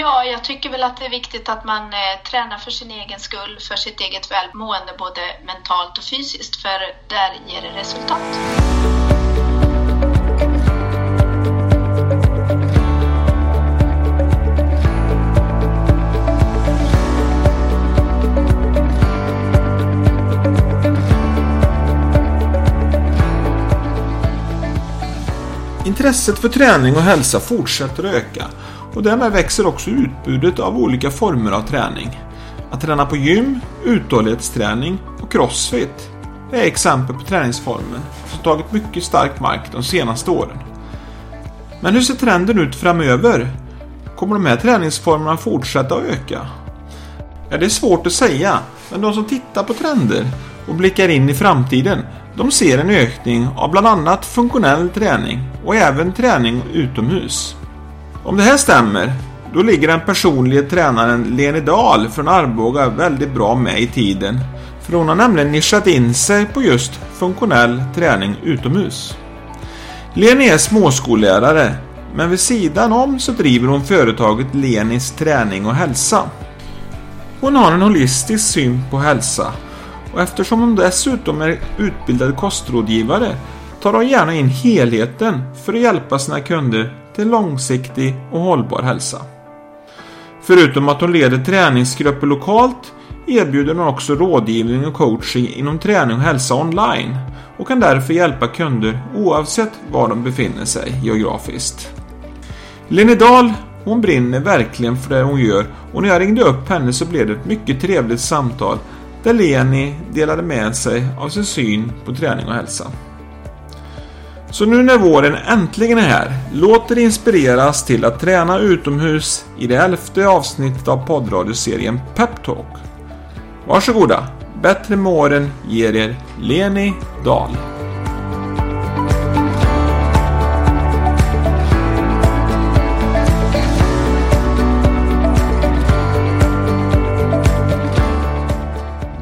Ja, jag tycker väl att det är viktigt att man eh, tränar för sin egen skull, för sitt eget välmående, både mentalt och fysiskt, för där ger det resultat. Intresset för träning och hälsa fortsätter att öka och därmed växer också utbudet av olika former av träning. Att träna på gym, uthållighetsträning och crossfit är exempel på träningsformer som tagit mycket stark mark de senaste åren. Men hur ser trenden ut framöver? Kommer de här träningsformerna fortsätta att öka? Ja, det är svårt att säga, men de som tittar på trender och blickar in i framtiden de ser en ökning av bland annat funktionell träning och även träning utomhus. Om det här stämmer, då ligger den personliga tränaren Leni Dahl från Arboga väldigt bra med i tiden. För hon har nämligen nischat in sig på just funktionell träning utomhus. Leni är småskollärare, men vid sidan om så driver hon företaget Lenis träning och hälsa. Hon har en holistisk syn på hälsa och eftersom hon dessutom är utbildad kostrådgivare tar hon gärna in helheten för att hjälpa sina kunder till långsiktig och hållbar hälsa. Förutom att hon leder träningsgrupper lokalt erbjuder hon också rådgivning och coaching inom träning och hälsa online och kan därför hjälpa kunder oavsett var de befinner sig geografiskt. Lene Dahl hon brinner verkligen för det hon gör och när jag ringde upp henne så blev det ett mycket trevligt samtal där Leni delade med sig av sin syn på träning och hälsa. Så nu när våren äntligen är här, låt dig inspireras till att träna utomhus i det elfte avsnittet av poddradioserien Peptalk. Varsågoda, bättre med åren ger er Leni Dahl.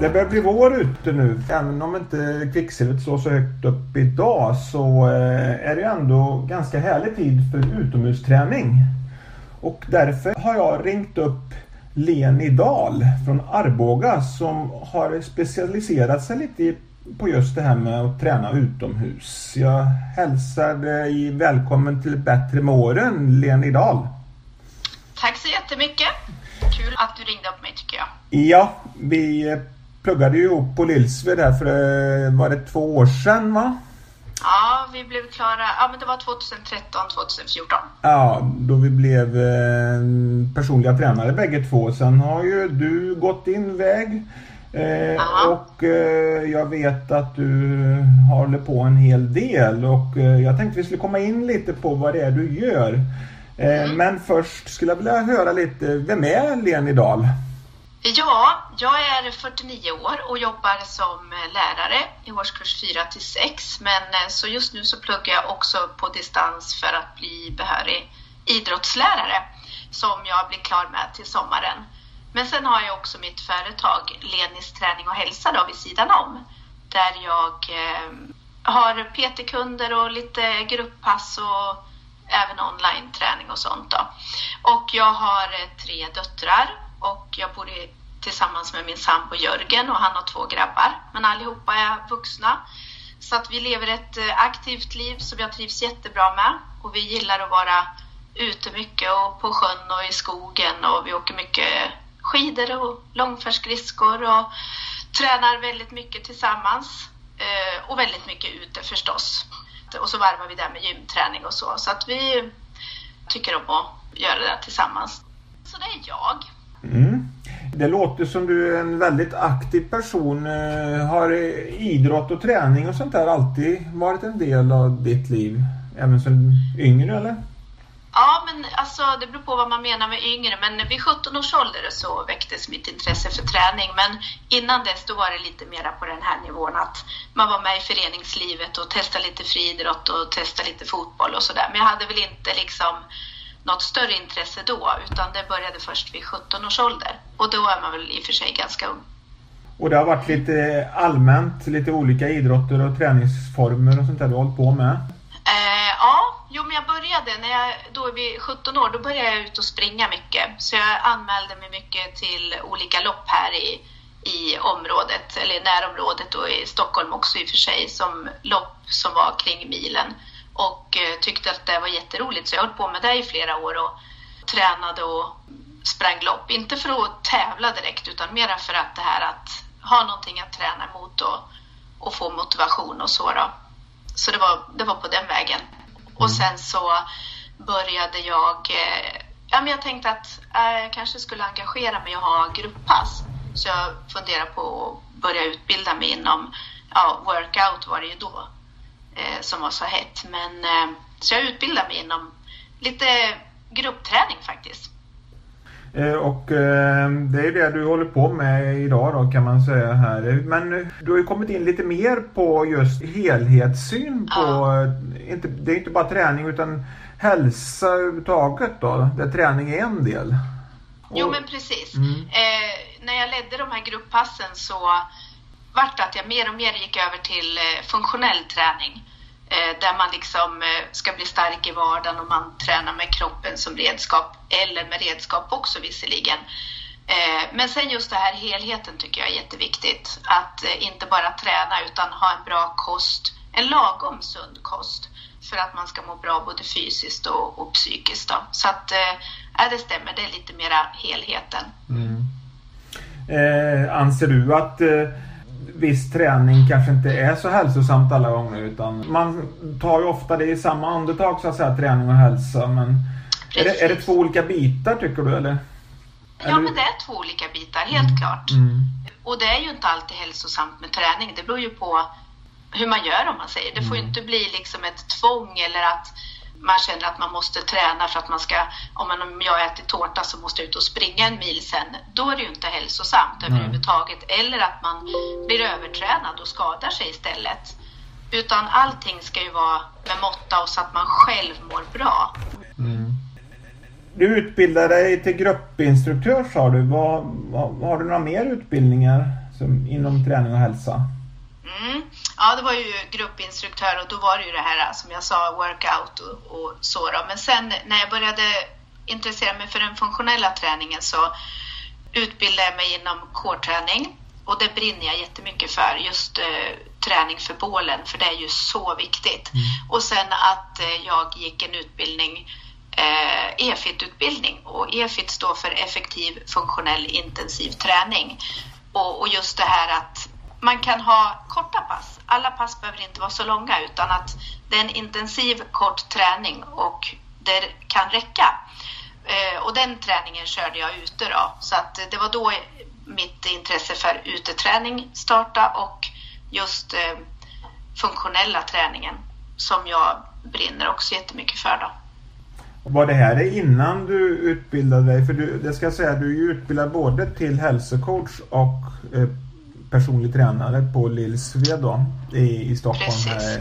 Det börjar bli vår ute nu. Även om inte kvicksilvret slår så högt upp idag så eh, är det ändå ganska härlig tid för utomhusträning. Och därför har jag ringt upp Leni Dahl från Arboga som har specialiserat sig lite på just det här med att träna utomhus. Jag hälsar dig välkommen till Bättre med åren, Leni Dahl. Tack så jättemycket. Kul att du ringde upp mig tycker jag. Ja, vi pluggade ju ihop på Lillsved här för det var det två år sedan va? Ja, vi blev klara, ja men det var 2013, 2014. Ja, då vi blev eh, personliga tränare bägge två. Sen har ju du gått din väg. Eh, och eh, jag vet att du håller på en hel del och eh, jag tänkte vi skulle komma in lite på vad det är du gör. Eh, mm. Men först skulle jag vilja höra lite, vem är Leni Dahl? Ja, jag är 49 år och jobbar som eh, lärare i årskurs 4 till 6. Men eh, så just nu så pluggar jag också på distans för att bli behörig idrottslärare som jag blir klar med till sommaren. Men sen har jag också mitt företag Lenis träning och hälsa då vid sidan om där jag eh, har PT-kunder och lite grupppass och även online-träning och sånt då. Och jag har eh, tre döttrar och jag bor i tillsammans med min sambo Jörgen och han har två grabbar. Men allihopa är vuxna. Så att vi lever ett eh, aktivt liv som jag trivs jättebra med. Och vi gillar att vara ute mycket och på sjön och i skogen och vi åker mycket skidor och långfärdsskridskor och tränar väldigt mycket tillsammans. Eh, och väldigt mycket ute förstås. Och så varvar vi där med gymträning och så. Så att vi tycker om att göra det tillsammans. Så det är jag. Mm. Det låter som du är en väldigt aktiv person. Eh, har idrott och träning och sånt där alltid varit en del av ditt liv? Även som yngre eller? Ja, men alltså det beror på vad man menar med yngre. Men vid 17 års ålder så väcktes mitt intresse för träning. Men innan dess då var det lite mera på den här nivån att man var med i föreningslivet och testade lite friidrott och testade lite fotboll och sådär. Men jag hade väl inte liksom något större intresse då, utan det började först vid 17 års ålder. Och då är man väl i och för sig ganska ung. Och det har varit lite allmänt, lite olika idrotter och träningsformer och sånt där du har hållit på med? Eh, ja, jo men jag började, när jag då vid 17 år, då började jag ut och springa mycket. Så jag anmälde mig mycket till olika lopp här i, i området, eller närområdet och i Stockholm också i och för sig, som lopp som var kring milen. Och eh, tyckte att det var jätteroligt, så jag höll på med det i flera år och tränade och sprang lopp. Inte för att tävla direkt, utan mera för att det här att ha någonting att träna emot och, och få motivation och så. Då. Så det var, det var på den vägen. Och sen så började jag, eh, ja men jag tänkte att eh, jag kanske skulle engagera mig och ha grupppass. Så jag funderade på att börja utbilda mig inom, ja workout var det ju då som var så hett. Men så jag utbildade mig inom lite gruppträning faktiskt. Och det är det du håller på med idag då kan man säga här. Men du har ju kommit in lite mer på just helhetssyn på, ja. inte, det är inte bara träning utan hälsa överhuvudtaget då, där träning är en del. Och, jo men precis. Mm. Eh, när jag ledde de här grupppassen så vart det att jag mer och mer gick över till eh, funktionell träning. Eh, där man liksom eh, ska bli stark i vardagen och man tränar med kroppen som redskap, eller med redskap också visserligen. Men sen just det här helheten tycker jag är jätteviktigt. Att inte bara träna utan ha en bra kost, en lagom sund kost för att man ska må bra både fysiskt och, och psykiskt. Då. Så att, äh, det stämmer, det är lite mera helheten. Mm. Eh, anser du att eh viss träning kanske inte är så hälsosamt alla gånger utan man tar ju ofta det i samma andetag så att säga, träning och hälsa. Men är det, är det två olika bitar tycker du eller? Ja men det är två olika bitar, helt mm. klart. Mm. Och det är ju inte alltid hälsosamt med träning. Det beror ju på hur man gör om man säger. Det får ju mm. inte bli liksom ett tvång eller att man känner att man måste träna för att man ska, om, man, om jag äter tårta så måste jag ut och springa en mil sen. Då är det ju inte hälsosamt mm. överhuvudtaget. Eller att man blir övertränad och skadar sig istället. Utan allting ska ju vara med måtta och så att man själv mår bra. Mm. Du utbildar dig till gruppinstruktör sa du. Vad, vad, har du några mer utbildningar som, inom träning och hälsa? Mm. Ja, det var ju gruppinstruktör och då var det ju det här som jag sa, workout och, och så då. Men sen när jag började intressera mig för den funktionella träningen så utbildade jag mig inom core-träning och det brinner jag jättemycket för, just eh, träning för bålen, för det är ju så viktigt. Mm. Och sen att eh, jag gick en utbildning, eh, EFIT-utbildning och EFIT står för effektiv funktionell intensiv träning. Och, och just det här att man kan ha korta pass. Alla pass behöver inte vara så långa utan att det är en intensiv kort träning och det kan räcka. Eh, och den träningen körde jag ute då, så att det var då mitt intresse för uteträning startade och just eh, funktionella träningen som jag brinner också jättemycket för då. Var det här innan du utbildade dig? För du, det ska jag säga, du är ju utbildad både till hälsocoach och eh, personlig tränare på Lillsved då i, i Stockholm. Precis.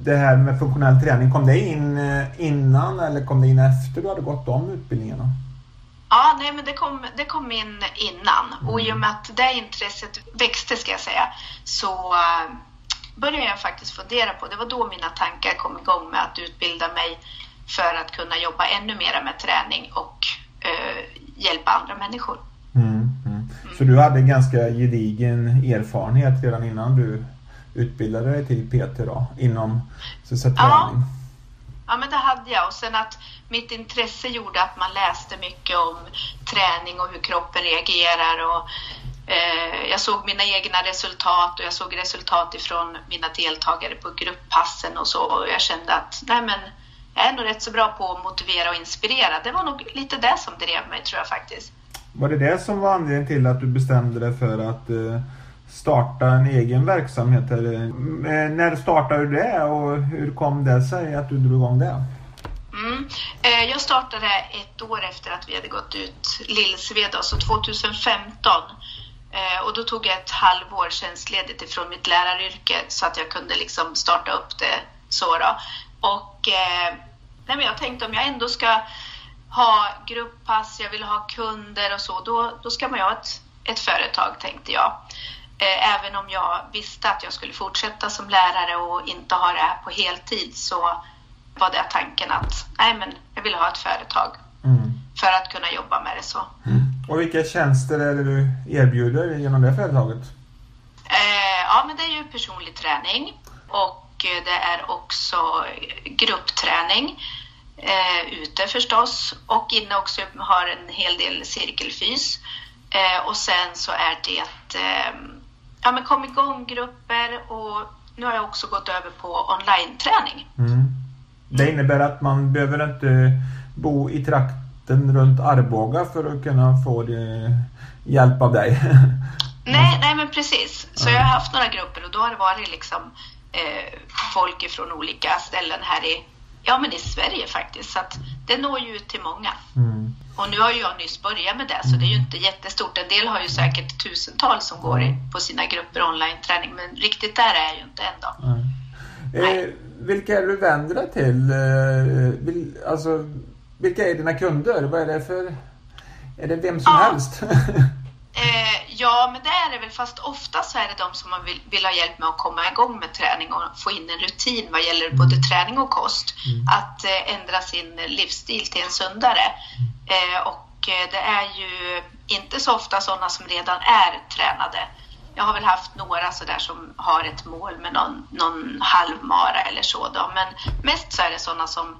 Det här med funktionell träning, kom det in eh, innan eller kom det in efter du hade gått de utbildningarna? Ja, nej men det kom, det kom in innan mm. och i och med att det intresset växte ska jag säga så uh, började jag faktiskt fundera på, det var då mina tankar kom igång med att utbilda mig för att kunna jobba ännu mer med träning och uh, hjälpa andra människor. Så du hade ganska gedigen erfarenhet redan innan du utbildade dig till PT då, inom så så, träning? Ja. ja, men det hade jag. Och sen att mitt intresse gjorde att man läste mycket om träning och hur kroppen reagerar. Och, eh, jag såg mina egna resultat och jag såg resultat ifrån mina deltagare på grupppassen och så. Och jag kände att nej men, jag är nog rätt så bra på att motivera och inspirera. Det var nog lite det som drev mig tror jag faktiskt. Var det det som var anledningen till att du bestämde dig för att eh, starta en egen verksamhet? Eller, eh, när startade du det och hur kom det sig att du drog igång det? Mm. Eh, jag startade ett år efter att vi hade gått ut Lillsved, alltså 2015. Eh, och då tog jag ett halvår tjänstledigt ifrån mitt läraryrke så att jag kunde liksom starta upp det så. Då. Och nej men jag tänkte om jag ändå ska ha grupppass, jag vill ha kunder och så, då, då ska man ju ha ett, ett företag tänkte jag. Eh, även om jag visste att jag skulle fortsätta som lärare och inte ha det här på heltid så var det tanken att nej men jag vill ha ett företag Mm. för att kunna jobba med det så. Och vilka tjänster är det du erbjuder genom det företaget? Eh, ja, men det är ju personlig träning och eh, det är också gruppträning eh, ute förstås och inne också har en hel del cirkelfys. Eh, och sen så är det eh, ja, men kom igång-grupper och nu har jag också gått över på online-träning. Mm. Det innebär att man behöver inte bo i trakten runt Arboga för att kunna få hjälp av dig. Nej, nej men precis. Så jag har haft några grupper och då har det varit liksom eh, folk ifrån olika ställen här i, ja, men i Sverige faktiskt. Så att det når ju ut till många. Mm. Och nu har ju jag nyss börjat med det så det är ju inte jättestort. En del har ju säkert tusentals som går i, på sina grupper online-träning men riktigt där är jag ju inte än då. Eh, vilka är du vänder dig till? Eh, vil, alltså, vilka är dina kunder? Vad är det för... Är det vem som Ja. helst? Eh, ja, men det är det väl. Fast ofta så är det de som man vill, vill ha hjälp med att komma igång med träning och få in en rutin vad gäller både träning och kost. Att eh, ändra sin livsstil till en sundare. Eh, och eh, det är ju inte så ofta sådana som redan är tränade. Jag har väl haft några sådär som har ett mål med någon, någon halvmara eller så då. Men mest så är det sådana som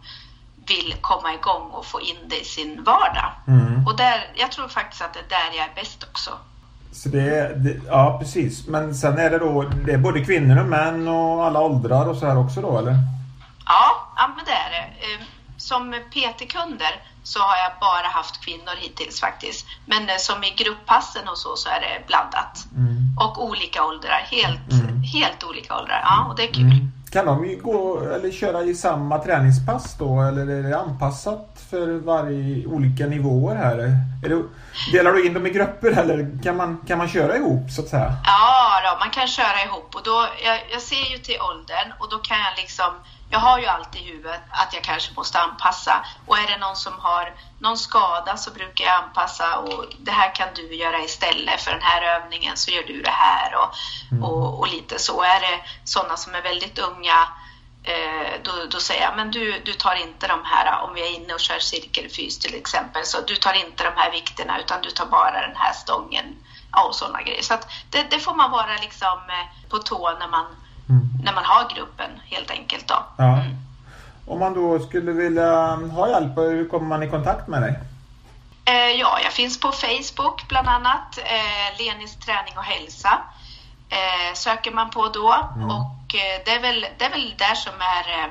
vill komma igång och få in det i sin vardag. Mm. Och där, jag tror faktiskt att det är där jag är bäst också. Så det, det, ja precis. Men sen är det då, det är både kvinnor och män och alla åldrar och så här också då eller? Ja, ja men det är det. Eh, Som PT-kunder så har jag bara haft kvinnor hittills faktiskt. Men eh, som i grupppassen och så, så är det blandat. Mm. Och olika åldrar, helt, Mm. helt olika åldrar. Ja, och det är kul. Mm. Kan de ju gå eller köra i samma träningspass då eller är det anpassat för varje olika nivåer här? Är det, delar du in dem i grupper eller kan man, kan man köra ihop så att säga? Ja, då, man kan köra ihop och då, jag, jag ser ju till åldern och då kan jag liksom, jag har ju alltid i huvudet att jag kanske måste anpassa och är det någon som har någon skada så brukar jag anpassa och det här kan du göra istället för den här övningen så gör du det här och, och, och lite så. Är det sådana som är väldigt unga då, då säger jag, men du, du tar inte de här, om vi är inne och kör cirkelfys till exempel, så du tar inte de här vikterna utan du tar bara den här stången ja, och sådana grejer. Så det, det får man vara liksom eh, på tå när man, Mm. när man har gruppen helt enkelt då. Ja. Om man då skulle vilja ha hjälp, hur kommer man i kontakt med dig? Eh, ja, jag finns på Facebook bland annat, eh, Lenis träning och hälsa eh, söker man på då och eh, det, är väl, det är väl där som är eh,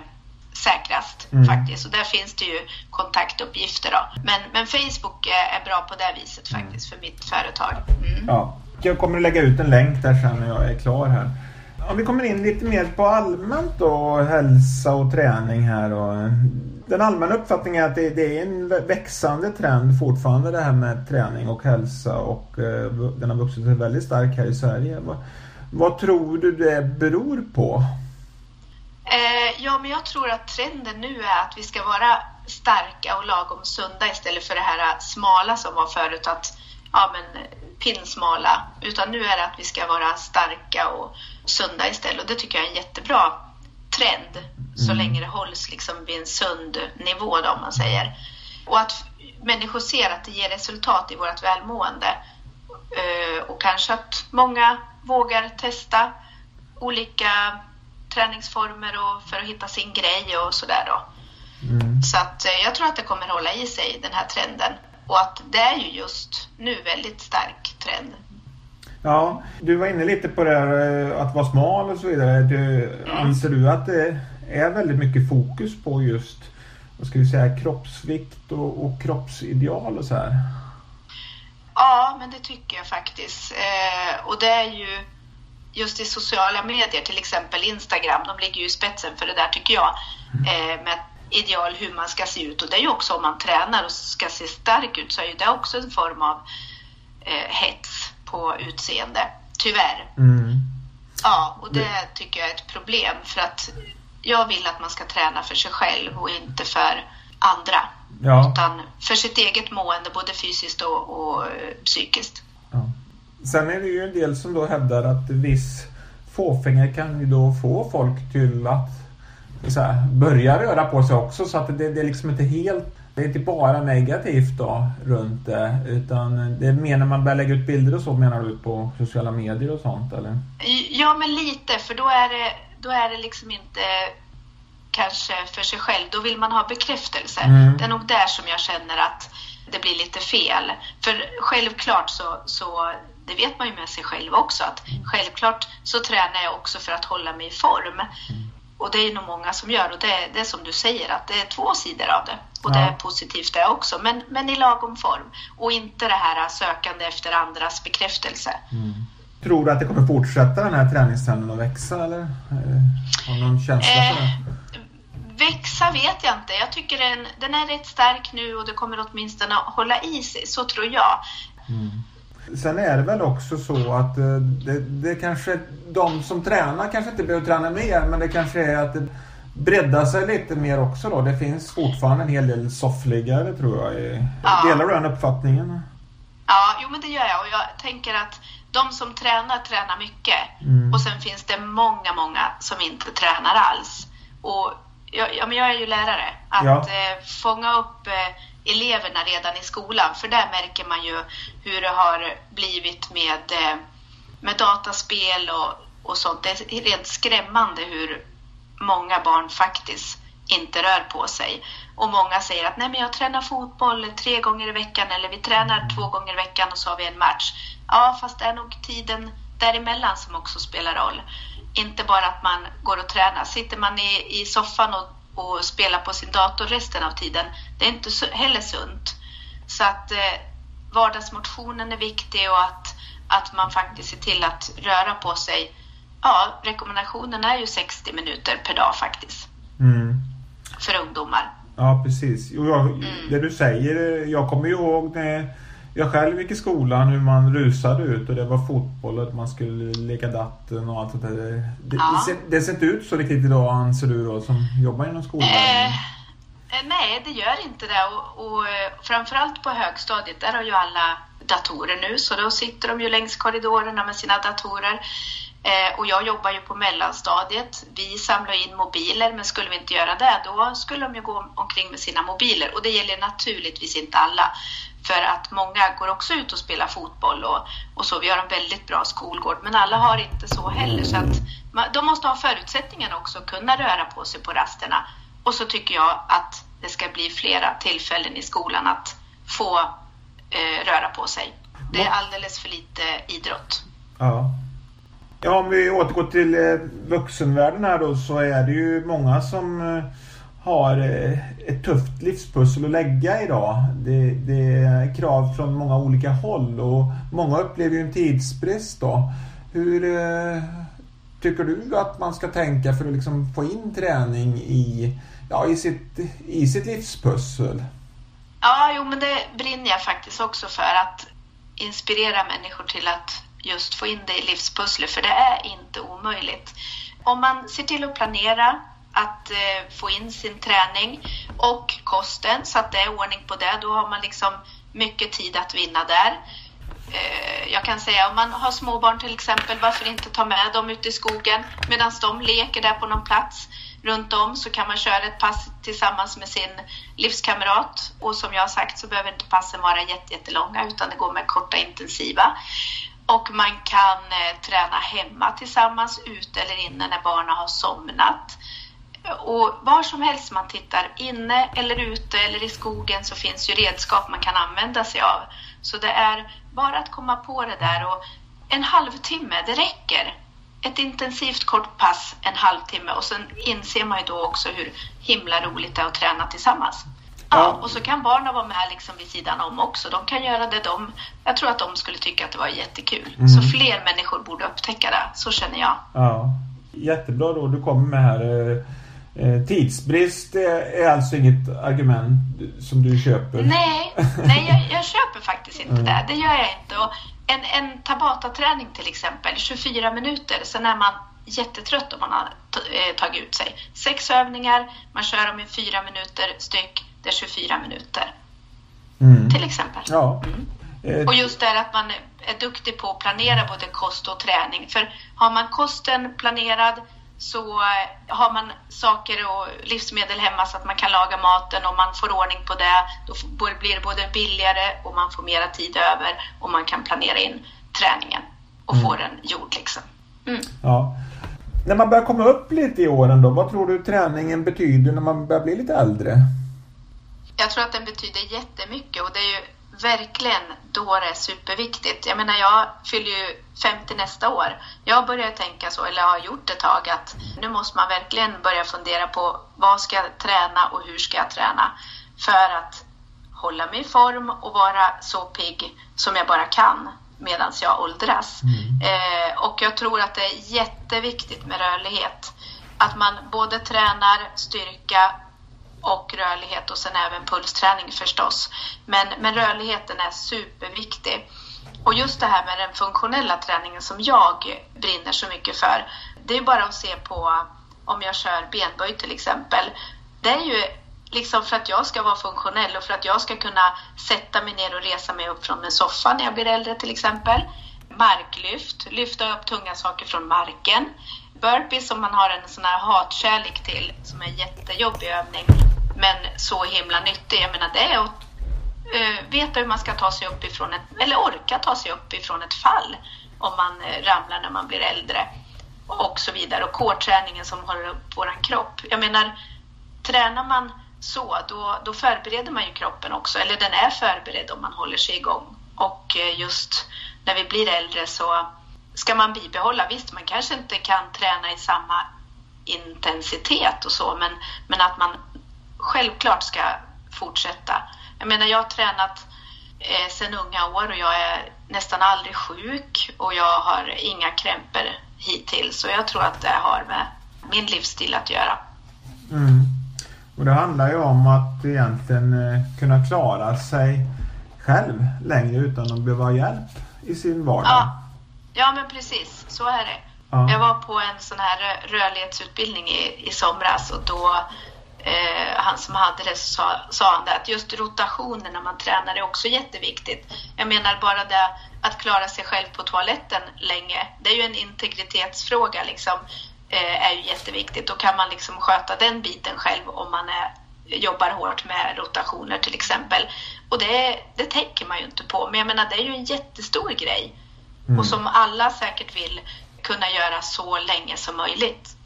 säkrast Mm. faktiskt och där finns det ju kontaktuppgifter då. Men, men Facebook är, är bra på det viset faktiskt för mitt företag. Mm. Ja. Jag kommer att lägga ut en länk där sen när jag är klar här. Om vi kommer in lite mer på allmänt då, hälsa och träning här då. Den allmänna uppfattningen är att det, det är en växande trend fortfarande det här med träning och hälsa och eh, den har vuxit sig väldigt stark här i Sverige. Vad, vad tror du det beror på? Eh, ja, men jag tror att trenden nu är att vi ska vara starka och lagom sunda istället för det här eh, smala som var förut, att ja, men eh, pinsmala. Utan nu är det att vi ska vara starka och sunda istället och det tycker jag är en jättebra trend så länge det hålls liksom vid en sund nivå då, om man säger. Och att människor ser att det ger resultat i vårt välmående. Eh, och kanske att många vågar testa olika träningsformer och för att hitta sin grej och sådär då. Mm. Så att eh, jag tror att det kommer hålla i sig den här trenden och att det är ju just nu väldigt stark trend. Ja, du var inne lite på det här eh, att vara smal och så vidare. Du, Anser du att det är väldigt mycket fokus på just vad ska vi säga, kroppsvikt och, och kroppsideal och så här? Ja, men det tycker jag faktiskt. Eh, och det är ju just i sociala medier, till exempel Instagram, de ligger ju i spetsen för det där tycker jag. Eh, med ideal hur man ska se ut. Och det är ju också om man tränar och ska se stark ut så är ju det också en form av eh, hets på utseende. Tyvärr. Mm. Ja, och det tycker jag är ett problem för att jag vill att man ska träna för sig själv och inte för andra. Ja. Utan för sitt eget mående, både fysiskt och, och eh, psykiskt. ja. Sen är det ju en del som då hävdar att viss fåfänga kan ju då få folk till att här, börja röra på sig också så att det, det är liksom inte helt det är inte bara negativt då runt det utan det när man börjar lägga ut bilder och så menar du på sociala medier och sånt eller? Ja men lite för då är det, då är det liksom inte kanske för sig själv. Då vill man ha bekräftelse. Mm. Det är nog där som jag känner att det blir lite fel. För självklart så, så det vet man ju med sig själv också, att mm. självklart så tränar jag också för att hålla mig i form. Mm. Och det är nog många som gör och det, det är som du säger att det är två sidor av det. Och ja. det är positivt det också, men, men i lagom form. Och inte det här sökande efter andras bekräftelse. Mm. Tror du att det kommer fortsätta den här träningstrenden att växa eller? Eh, har du någon känsla för det? Eh, växa vet jag inte. Jag tycker den, den är rätt stark nu och det kommer åtminstone att hålla i sig. Så tror jag. Mm. Sen är det väl också så att eh, det, det kanske, de som tränar kanske inte behöver träna mer men det kanske är att det breddar sig lite mer också då. Det finns fortfarande en hel del soffliggare tror jag. Ja. Delar du den uppfattningen? Ja, jo men det gör jag och jag tänker att de som tränar tränar mycket mm. och sen finns det många, många som inte tränar alls. Och jag, ja, men jag är ju lärare. Att ja. eh, fånga upp eh, eleverna redan i skolan, för där märker man ju hur det har blivit med, eh, med dataspel och, och sånt. Det är rent skrämmande hur många barn faktiskt inte rör på sig. Och många säger att nej men jag tränar fotboll tre gånger i veckan eller vi tränar två gånger i veckan och så har vi en match. Ja, fast det är nog tiden däremellan som också spelar roll. Inte bara att man går och tränar. Sitter man i, i soffan och, och spelar på sin dator resten av tiden, det är inte heller sunt. Så att eh, vardagsmotionen är viktig och att, att man faktiskt ser till att röra på sig. Ja, rekommendationen är ju 60 minuter per dag faktiskt. Mm. För ungdomar. Ja, precis. Jo, jag, mm. Det du säger, jag kommer ihåg när jag själv gick i skolan hur man rusade ut och det var fotboll och man skulle leka datten och allt sånt där. Det, ja. det, ser, det ser inte ut så riktigt idag anser du då som jobbar inom skolan? Eh, eh, nej, det gör inte det och, och eh, framförallt på högstadiet där har ju alla datorer nu så då sitter de ju längs korridorerna med sina datorer. Eh, och jag jobbar ju på mellanstadiet. Vi samlar in mobiler, men skulle vi inte göra det, då skulle de ju gå omkring med sina mobiler. Och det gäller naturligtvis inte alla. För att många går också ut och spelar fotboll och, och så. Vi har en väldigt bra skolgård, men alla har inte så heller. Så att man, de måste ha förutsättningen också att kunna röra på sig på rasterna. Och så tycker jag att det ska bli flera tillfällen i skolan att få eh, röra på sig. Det är alldeles för lite idrott. Ja. Ja, om vi återgår till eh, vuxenvärlden här då så är det ju många som eh, har eh, ett tufft livspussel att lägga idag. Det, det är krav från många olika håll och många upplever ju en tidsbrist då. Hur tycker du att man ska tänka för att liksom få in träning i, ja, i, sitt, i sitt livspussel? Ja, jo men det brinner jag faktiskt också för att inspirera människor till att just få in det i livspusslet, för det är inte omöjligt. Om man ser till att planera att eh, få in sin träning och kosten så att det är ordning på det. Då har man liksom mycket tid att vinna där. Eh, jag kan säga om man har småbarn till exempel, varför inte ta med dem ut i skogen medan de leker där på någon plats runt om så kan man köra ett pass tillsammans med sin livskamrat och som jag har sagt så behöver inte passen vara jättelånga utan det går med korta intensiva. Och man kan eh, träna hemma tillsammans, ute eller inne när barnen har somnat. Och var som helst man tittar, inne eller ute eller i skogen, så finns ju redskap man kan använda sig av. Så det är bara att komma på det där och en halvtimme, det räcker. Ett intensivt kort pass, en halvtimme och sen inser man ju då också hur himla roligt det är att träna tillsammans. Ja, och så kan barnen vara med liksom vid sidan om också. De kan göra det de... Jag tror att de skulle tycka att det var jättekul. Mm. Så fler människor borde upptäcka det. Så känner jag. Ja, Jättebra då du kommer med här. Eh, Eh, tidsbrist är alltså inget argument som du köper? Nej, nej jag, jag köper faktiskt inte mm. det. Det gör jag inte. Och en, en Tabata-träning till exempel, 24 minuter, sen är man jättetrött om man har eh, tagit ut sig. Sex övningar, man kör dem i fyra minuter styck, är 24 minuter. Mm. Till exempel. Ja. Mm. Och just det att man är duktig på att planera både kost och träning. För har man kosten planerad så har man saker och livsmedel hemma så att man kan laga maten och man får ordning på det, då blir det både billigare och man får mera tid över och man kan planera in träningen och mm. få den gjord liksom. Mm. Ja. När man börjar komma upp lite i åren då, vad tror du träningen betyder när man börjar bli lite äldre? Jag tror att den betyder jättemycket och det är ju verkligen då det är superviktigt. Jag menar, jag fyller ju 50 nästa år. Jag börjar tänka så, eller har gjort ett tag, att nu måste man verkligen börja fundera på vad ska jag träna och hur ska jag träna för att hålla mig i form och vara så pigg som jag bara kan medan jag åldras. Mm. Eh, och jag tror att det är jätteviktigt med rörlighet. Att man både tränar styrka och rörlighet och sen även pulsträning förstås. Men, men rörligheten är superviktig. Och just det här med den funktionella träningen som jag brinner så mycket för. Det är bara att se på om jag kör benböj till exempel. Det är ju liksom för att jag ska vara funktionell och för att jag ska kunna sätta mig ner och resa mig upp från en soffa när jag blir äldre till exempel. Marklyft, lyfta upp tunga saker från marken. Burpees som man har en sån här hatkärlek till, som är en jättejobbig övning, men så himla nyttig. Jag menar, det är att uh, veta hur man ska ta sig upp ifrån ett, eller orka ta sig upp ifrån ett fall om man uh, ramlar när man blir äldre och så vidare. Och core-träningen som håller upp vår kropp. Jag menar, tränar man så, då, då förbereder man ju kroppen också, eller den är förberedd om man håller sig igång. Och eh, just när vi blir äldre så ska man bibehålla. Visst, man kanske inte kan träna i samma intensitet och så, men, men att man självklart ska fortsätta. Jag menar, jag har tränat eh, sedan unga år och jag är nästan aldrig sjuk och jag har inga krämpor hittills. Så jag tror att det har med min livsstil att göra. Mm. Och det handlar ju om att egentligen eh, kunna klara sig själv längre utan att behöva hjälp i sin vardag. Ja, ja men precis. Så är det. Ja. Jag var på en sån här rörlighetsutbildning i, i somras och då eh, han som hade det sa, sa han det, att just rotationen när man tränar är också jätteviktigt. Jag menar bara det att klara sig själv på toaletten länge, det är ju en integritetsfråga liksom, eh, är ju jätteviktigt. Då kan man liksom sköta den biten själv om man är, jobbar hårt med rotationer till exempel. Och det, det tänker man ju inte på, men jag menar det är ju en jättestor grej. Mm. Och som alla säkert vill kunna göra så länge som möjligt.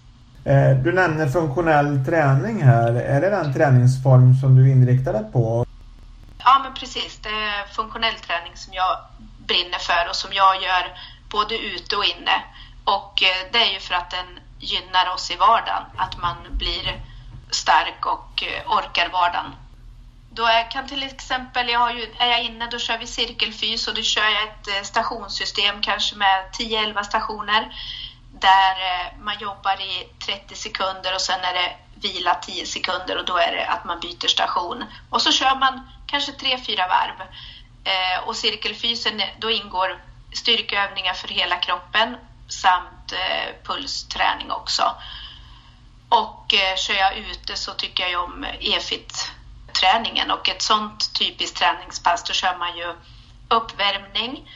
Eh, du nämner funktionell träning här. Är det den träningsform som du inriktar dig på? Ja, men precis. Det är funktionell träning som jag brinner för och som jag gör både ute och inne. Och eh, det är ju för att den gynnar oss i vardagen, att man blir stark och eh, orkar vardagen. Då jag kan till exempel, jag har ju, är jag inne då kör vi cirkelfys och då kör jag ett eh, stationssystem kanske med 10-11 stationer där eh, man jobbar i 30 sekunder och sen är det vila 10 sekunder och då är det att man byter station. Och så kör man kanske 3-4 varv. Eh, och cirkelfysen, eh, då ingår styrkeövningar för hela kroppen samt eh, pulsträning också. Och kör jag ute så tycker jag om träningen och ett sånt typiskt träningspass då kör man ju uppvärmning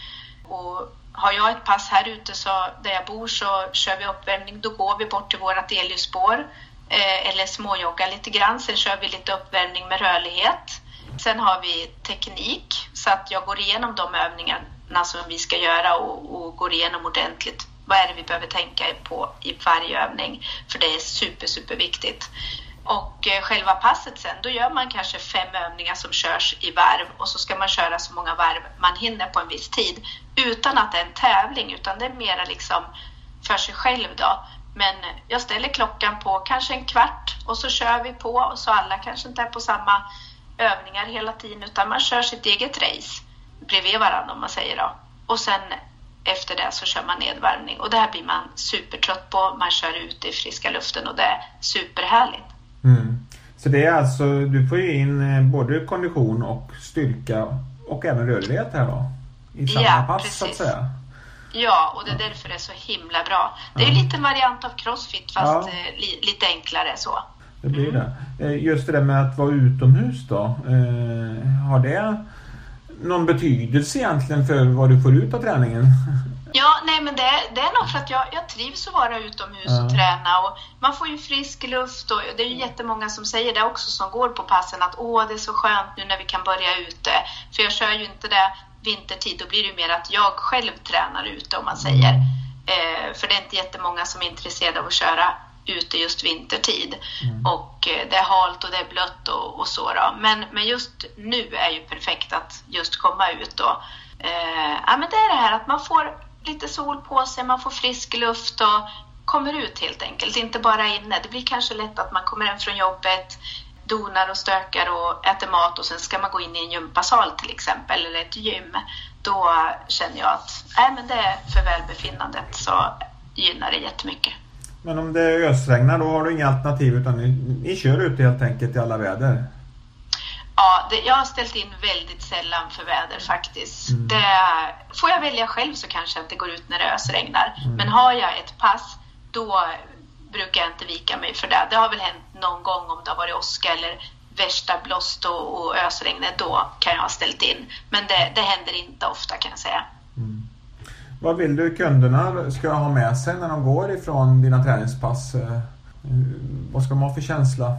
och har jag ett pass här ute så där jag bor så kör vi uppvärmning. Då går vi bort till vårt elljusspår eh, eller småjoggar lite grann. Sen kör vi lite uppvärmning med rörlighet. Sen har vi teknik så att jag går igenom de övningarna som vi ska göra och, och går igenom ordentligt. Vad är det vi behöver tänka på i varje övning? För det är super, super viktigt. Och eh, själva passet sen, då gör man kanske fem övningar som körs i varv och så ska man köra så många varv man hinner på en viss tid utan att det är en tävling utan det är mera liksom för sig själv då. Men jag ställer klockan på kanske en kvart och så kör vi på och så alla kanske inte är på samma övningar hela tiden utan man kör sitt eget race bredvid varandra om man säger då. Och sen efter det så kör man nedvärmning och det här blir man supertrött på. Man kör ute i friska luften och det är superhärligt. Mm. Så det är alltså, du får ju in eh, både kondition och styrka och även rörlighet här då? I samma ja, pass precis. så att säga? Ja, och det är därför det är så himla bra. Det är ja. lite en variant av crossfit fast ja. Eh, li, lite enklare så. Det blir mm. det. Eh, just det där med att vara utomhus då. Eh, har det någon betydelse egentligen för vad du får ut av träningen? Ja, nej men det, det är nog för att jag, jag trivs att vara utomhus ja. och träna och man får ju frisk luft och det är ju jättemånga som säger det också som går på passen att åh det är så skönt nu när vi kan börja ute. För jag kör ju inte det vintertid, då blir det ju mer att jag själv tränar ute om man säger. Mm. Eh, för det är inte jättemånga som är intresserade av att köra ute just vintertid. Mm. Och eh, det är halt och det är blött och, och så då. Men, men just nu är ju perfekt att just komma ut då. Eh, ja, men det är det här att man får lite sol på sig, man får frisk luft och kommer ut helt enkelt, inte bara inne. Det blir kanske lätt att man kommer hem från jobbet, donar och stökar och äter mat och sen ska man gå in i en gympasal till exempel, eller ett gym. Då känner jag att nej, men det är för välbefinnandet så gynnar det jättemycket. Men om det ösregnar då har du inga alternativ utan ni, ni kör ute helt enkelt i alla väder? Ja, det, jag har ställt in väldigt sällan för väder faktiskt. Mm. Det, får jag välja själv så kanske att det går ut när det ösregnar. Mm. Men har jag ett pass, då brukar jag inte vika mig för det. Det har väl hänt någon gång om det har varit åska eller värsta blåst och, och ösregnet, då kan jag ha ställt in. Men det, det händer inte ofta kan jag säga. Mm. Vad vill du kunderna ska ha med sig när de går ifrån dina träningspass? Eh, vad ska de ha för känsla?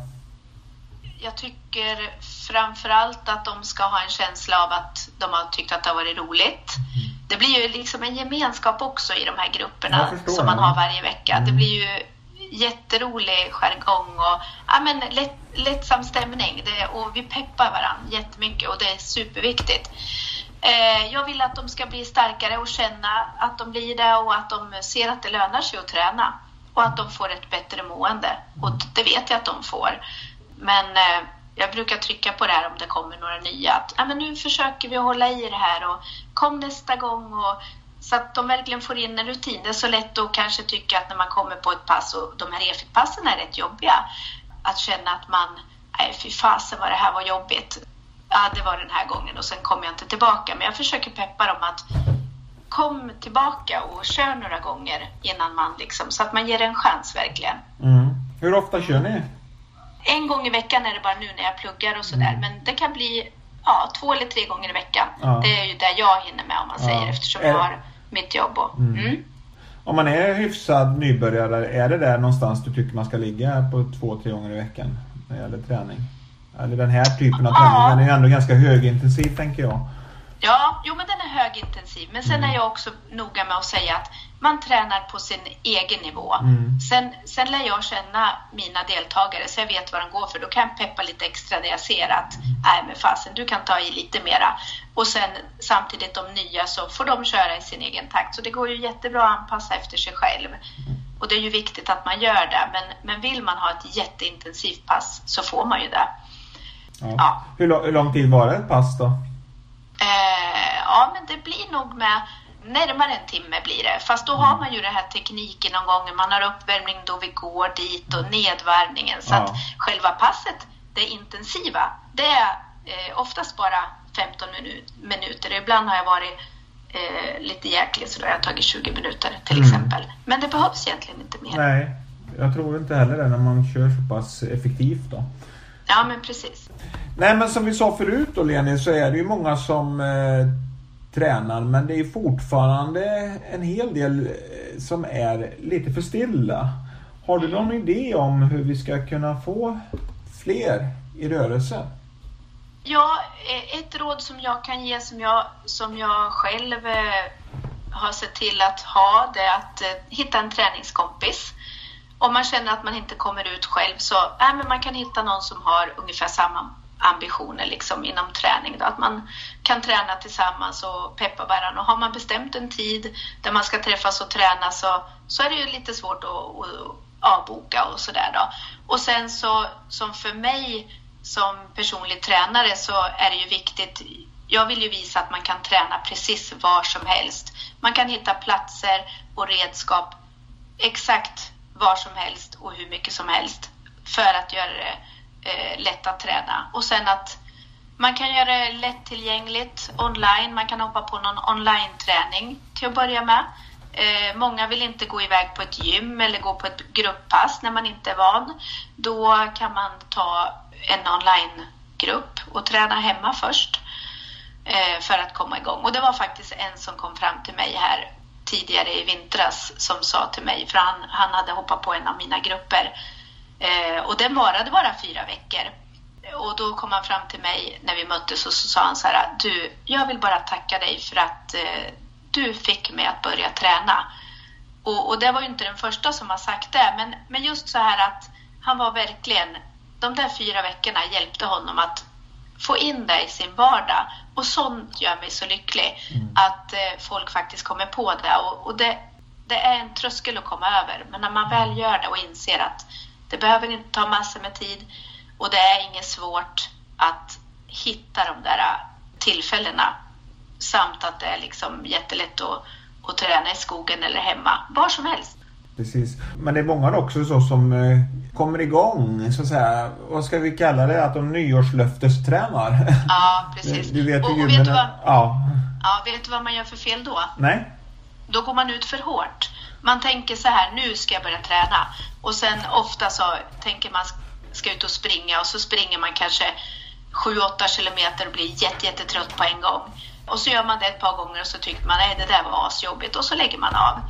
Jag tycker framförallt att de ska ha en känsla av att de har tyckt att det har varit roligt. Mm. Det blir ju liksom en gemenskap också i de här grupperna som man har varje vecka. Mm. Det blir ju jätterolig jargong och ja, men lätt, lättsam stämning. Det, och vi peppar varandra jättemycket och det är superviktigt. Eh, jag vill att de ska bli starkare och känna att de blir det och att de ser att det lönar sig att träna och att de får ett bättre mående. Och det vet jag att de får. Men eh, jag brukar trycka på det här om det kommer några nya. Att ah, men nu försöker vi hålla i det här och kom nästa gång. Och, så att de verkligen får in en rutin. Det är så lätt att kanske tycka att när man kommer på ett pass och de här EFIT-passen är rätt jobbiga. Att känna att man, nej fy fasen vad det här var jobbigt. Ja, det var den här gången och sen kommer jag inte tillbaka. Men jag försöker peppa dem att kom tillbaka och kör några gånger innan man liksom, så att man ger en chans verkligen. Mm. Hur ofta kör ni? En gång i veckan är det bara nu när jag pluggar och sådär. Mm. Men det kan bli ja, två eller tre gånger i veckan. Ja. Det är ju där jag hinner med om man säger ja. eftersom jag har mitt jobb. Och, mm. Mm. Om man är hyfsad nybörjare, är det där någonstans du tycker man ska ligga på två, tre gånger i veckan när det gäller träning? Eller den här typen av träning, den är ändå ganska högintensiv tänker jag. Ja, jo men den är högintensiv. Men sen mm. är jag också noga med att säga att man tränar på sin egen nivå. Mm. Sen, sen lär jag känna mina deltagare så jag vet vad de går för. Då kan jag peppa lite extra när jag ser att nej men fasen, du kan ta i lite mera. Och sen samtidigt de nya så får de köra i sin egen takt. Så det går ju jättebra att anpassa efter sig själv. Och det är ju viktigt att man gör det. Men, men vill man ha ett jätteintensivt pass så får man ju det. Ja. Ja. Hur, lång tid var det ett pass då? Eh, ja, men det blir nog med närmare en timme blir det. Fast då har mm. man ju den här tekniken någon gång. Man har uppvärmning då vi går dit och nedvarvningen. Så ja. att själva passet, det intensiva, det är eh, oftast bara 15 minuter. Ibland har jag varit eh, lite jäklig så då har jag tagit 20 minuter till mm. exempel. Men det behövs egentligen inte mer. Nej, jag tror inte heller det när man kör så pass effektivt då. Ja, men precis. Nej, men som vi sa förut då Leni så är det ju många som eh, tränar men det är fortfarande en hel del eh, som är lite för stilla. Har du någon idé om hur vi ska kunna få fler i rörelse? Ja, eh, ett råd som jag kan ge som jag, som jag själv eh, har sett till att ha det är att hitta en träningskompis. Om man känner att man inte kommer ut själv så äh, men man kan hitta någon som har ungefär samma ambitioner liksom inom träning. Då. Att man kan träna tillsammans och peppa varandra. Och har man bestämt en tid där man ska träffas och träna så, så är det ju lite svårt att, att avboka och sådär då. Och sen så som för mig som personlig tränare så är det ju viktigt. Jag vill ju visa att man kan träna precis var som helst. Man kan hitta platser och redskap exakt var som helst och hur mycket som helst för att göra det eh, lätt att träna. Och sen att man kan göra det lättillgängligt online. Man kan hoppa på någon online-träning till att börja med. Eh, många vill inte gå iväg på ett gym eller gå på ett grupppass när man inte är van. Då kan man ta en online-grupp och träna hemma först. eh, för att komma igång. Och det var faktiskt en som kom fram till mig här tidigare i vintras som sa till mig, för han, han hade hoppat på en av mina grupper och den varade bara fyra veckor. Och då kom han fram till mig när vi möttes och så sa han så här, du, jag vill bara tacka dig för att eh, du fick mig att börja träna. Och, och, det var ju inte den första som har sagt det, men, men just så här att han var verkligen, de där fyra veckorna hjälpte honom att få in det i sin vardag. Och sånt gör mig så lycklig, mm. att eh, folk faktiskt kommer på det. Och, och, det, det är en tröskel att komma över, men när man väl gör det och inser att det behöver inte ta massor med tid och det är inget svårt att hitta de där tillfällena samt att det är liksom jättelätt att, att träna i skogen eller hemma, var som helst. Precis. Men det är många också så som eh, kommer igång, så att säga, vad ska vi kalla det, att de nyårslöftestränar. Ja, precis. Du vet och, och vet, du vad, ja. ja, vet du vad man gör för fel då? Nej. Då går man ut för hårt. Man tänker så här, nu ska jag börja träna. Och sen ofta så tänker man ska ut och springa och så springer man kanske 7-8 kilometer och blir jättetrött på en gång. Och så gör man det ett par gånger och så tycker man att det där var asjobbigt och så lägger man av.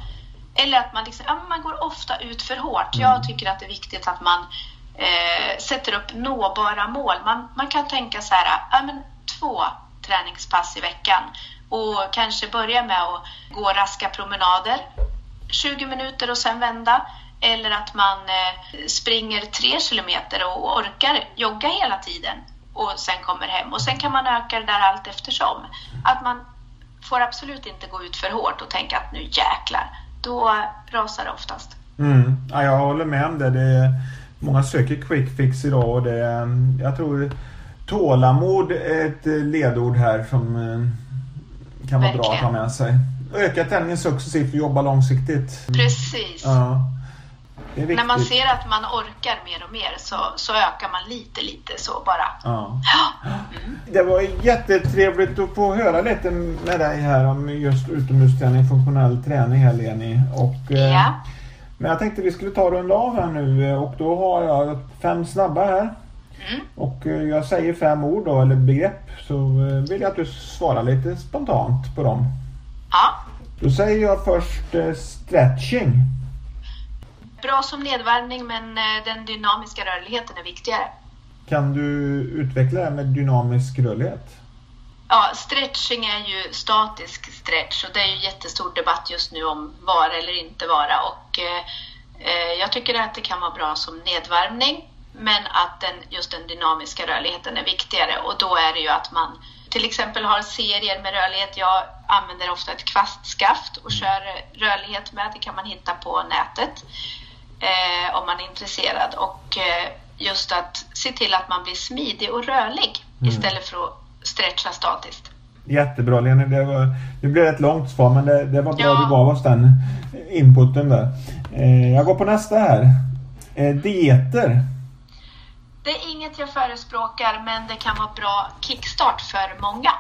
Eller att man, liksom, ja, man går ofta ut för hårt. Jag mm. tycker att det är viktigt att man eh, sätter upp nåbara mål. Man, man kan tänka så här, ja, men två träningspass i veckan och kanske börja med att gå raska promenader 20 minuter och sen vända. Eller att man eh, springer tre kilometer och orkar jogga hela tiden och sen kommer hem. Och sen kan man öka det där allt eftersom. Att man får absolut inte gå ut för hårt och tänka att nu jäklar, då rasar det oftast. Mm. Ja, jag håller med om det. det är, många söker quick fix idag och det, jag tror tålamod är ett ledord här som eh, kan vara Verkligen. bra att ha med sig. Öka träningen successivt och jobba långsiktigt. Precis. Ja. När man ser att man orkar mer och mer så, så ökar man lite, lite så bara. Ja. Mm. Det var jättetrevligt att få höra lite med dig här om just utomhusträning, funktionell träning här Leni. Och, eh, ja. Men jag tänkte vi skulle ta runda av här nu och då har jag fem snabba här. Mm. Och eh, jag säger fem ord då, eller begrepp, så vill jag att du svarar lite spontant på dem. Ja. Då säger jag först stretching. Bra som nedvärmning men eh, den dynamiska rörligheten är viktigare. Kan du utveckla det med dynamisk rörlighet? Ja, stretching är ju statisk stretch och det är ju jättestor debatt just nu om vara eller inte vara och eh, eh, jag tycker att det kan vara bra som nedvärmning men att den, just den dynamiska rörligheten är viktigare och då är det ju att man till exempel har serier med rörlighet. Jag använder ofta ett kvastskaft och kör rörlighet med. Det kan man hitta på nätet eh, om man är intresserad. Och eh, just att se till att man blir smidig och rörlig mm. istället för att stretcha statiskt. Jättebra Leni, det, var, det blev ett långt svar men det, det var bra ja. du gav oss den inputen där. Eh, jag går på nästa här. Eh, dieter. Inget jag förespråkar men det kan vara bra kickstart för många.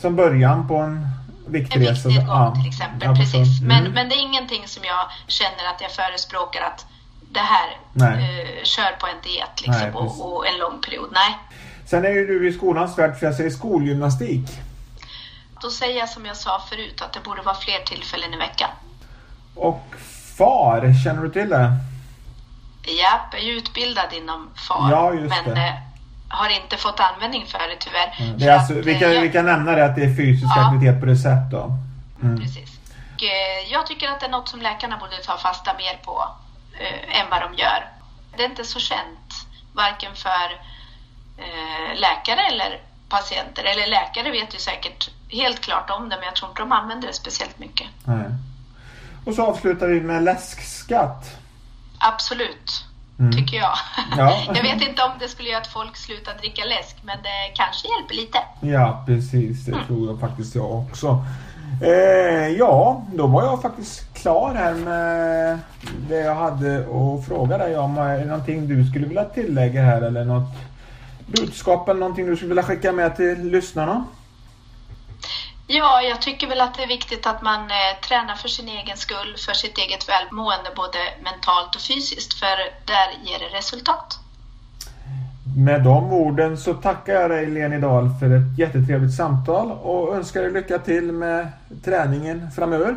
Som början på en viktresa. En viktnedgång ja. till exempel, ja, precis. Mm. Men, men det är ingenting som jag känner att jag förespråkar att det här, eh, kör på en diet liksom, Nej, och, och, en lång period. Nej. Sen är ju du i skolans värld, för jag säger skolgymnastik. Då säger jag som jag sa förut att det borde vara fler tillfällen i veckan. Och FAR, känner du till det? Japp, är utbildad inom FAR. Ja, just men, det. Eh, har inte fått användning för det tyvärr. Mm. Det är alltså, att, vi, kan, jag, vi kan nämna det att det är fysisk ja, aktivitet på recept då. Mm. Precis. Och, eh, jag tycker att det är något som läkarna borde ta fasta mer på eh, än vad de gör. Det är inte så känt, varken för eh, läkare eller patienter. Eller läkare vet ju säkert helt klart om det, men jag tror inte de använder det speciellt mycket. Nej. Och så avslutar vi med läskskatt. Absolut. Mm. Tycker jag. Ja. jag vet inte om det skulle göra att folk slutar dricka läsk, men det kanske hjälper lite. Ja, precis. Det mm. tror jag faktiskt jag också. Eh, ja, då var jag faktiskt klar här med det jag hade att fråga dig om. Är det någonting du skulle vilja tillägga här eller något budskap eller någonting du skulle vilja skicka med till lyssnarna? Ja, jag tycker väl att det är viktigt att man eh, tränar för sin egen skull, för sitt eget välmående, både mentalt och fysiskt, för där ger det resultat. Med de orden så tackar jag dig Leni Dahl för ett jättetrevligt samtal och önskar dig lycka till med träningen framöver.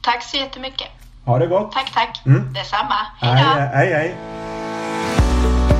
Tack så jättemycket. Ha det gott. Tack, tack. Mm. Detsamma. Hej då. hej, hej. hej.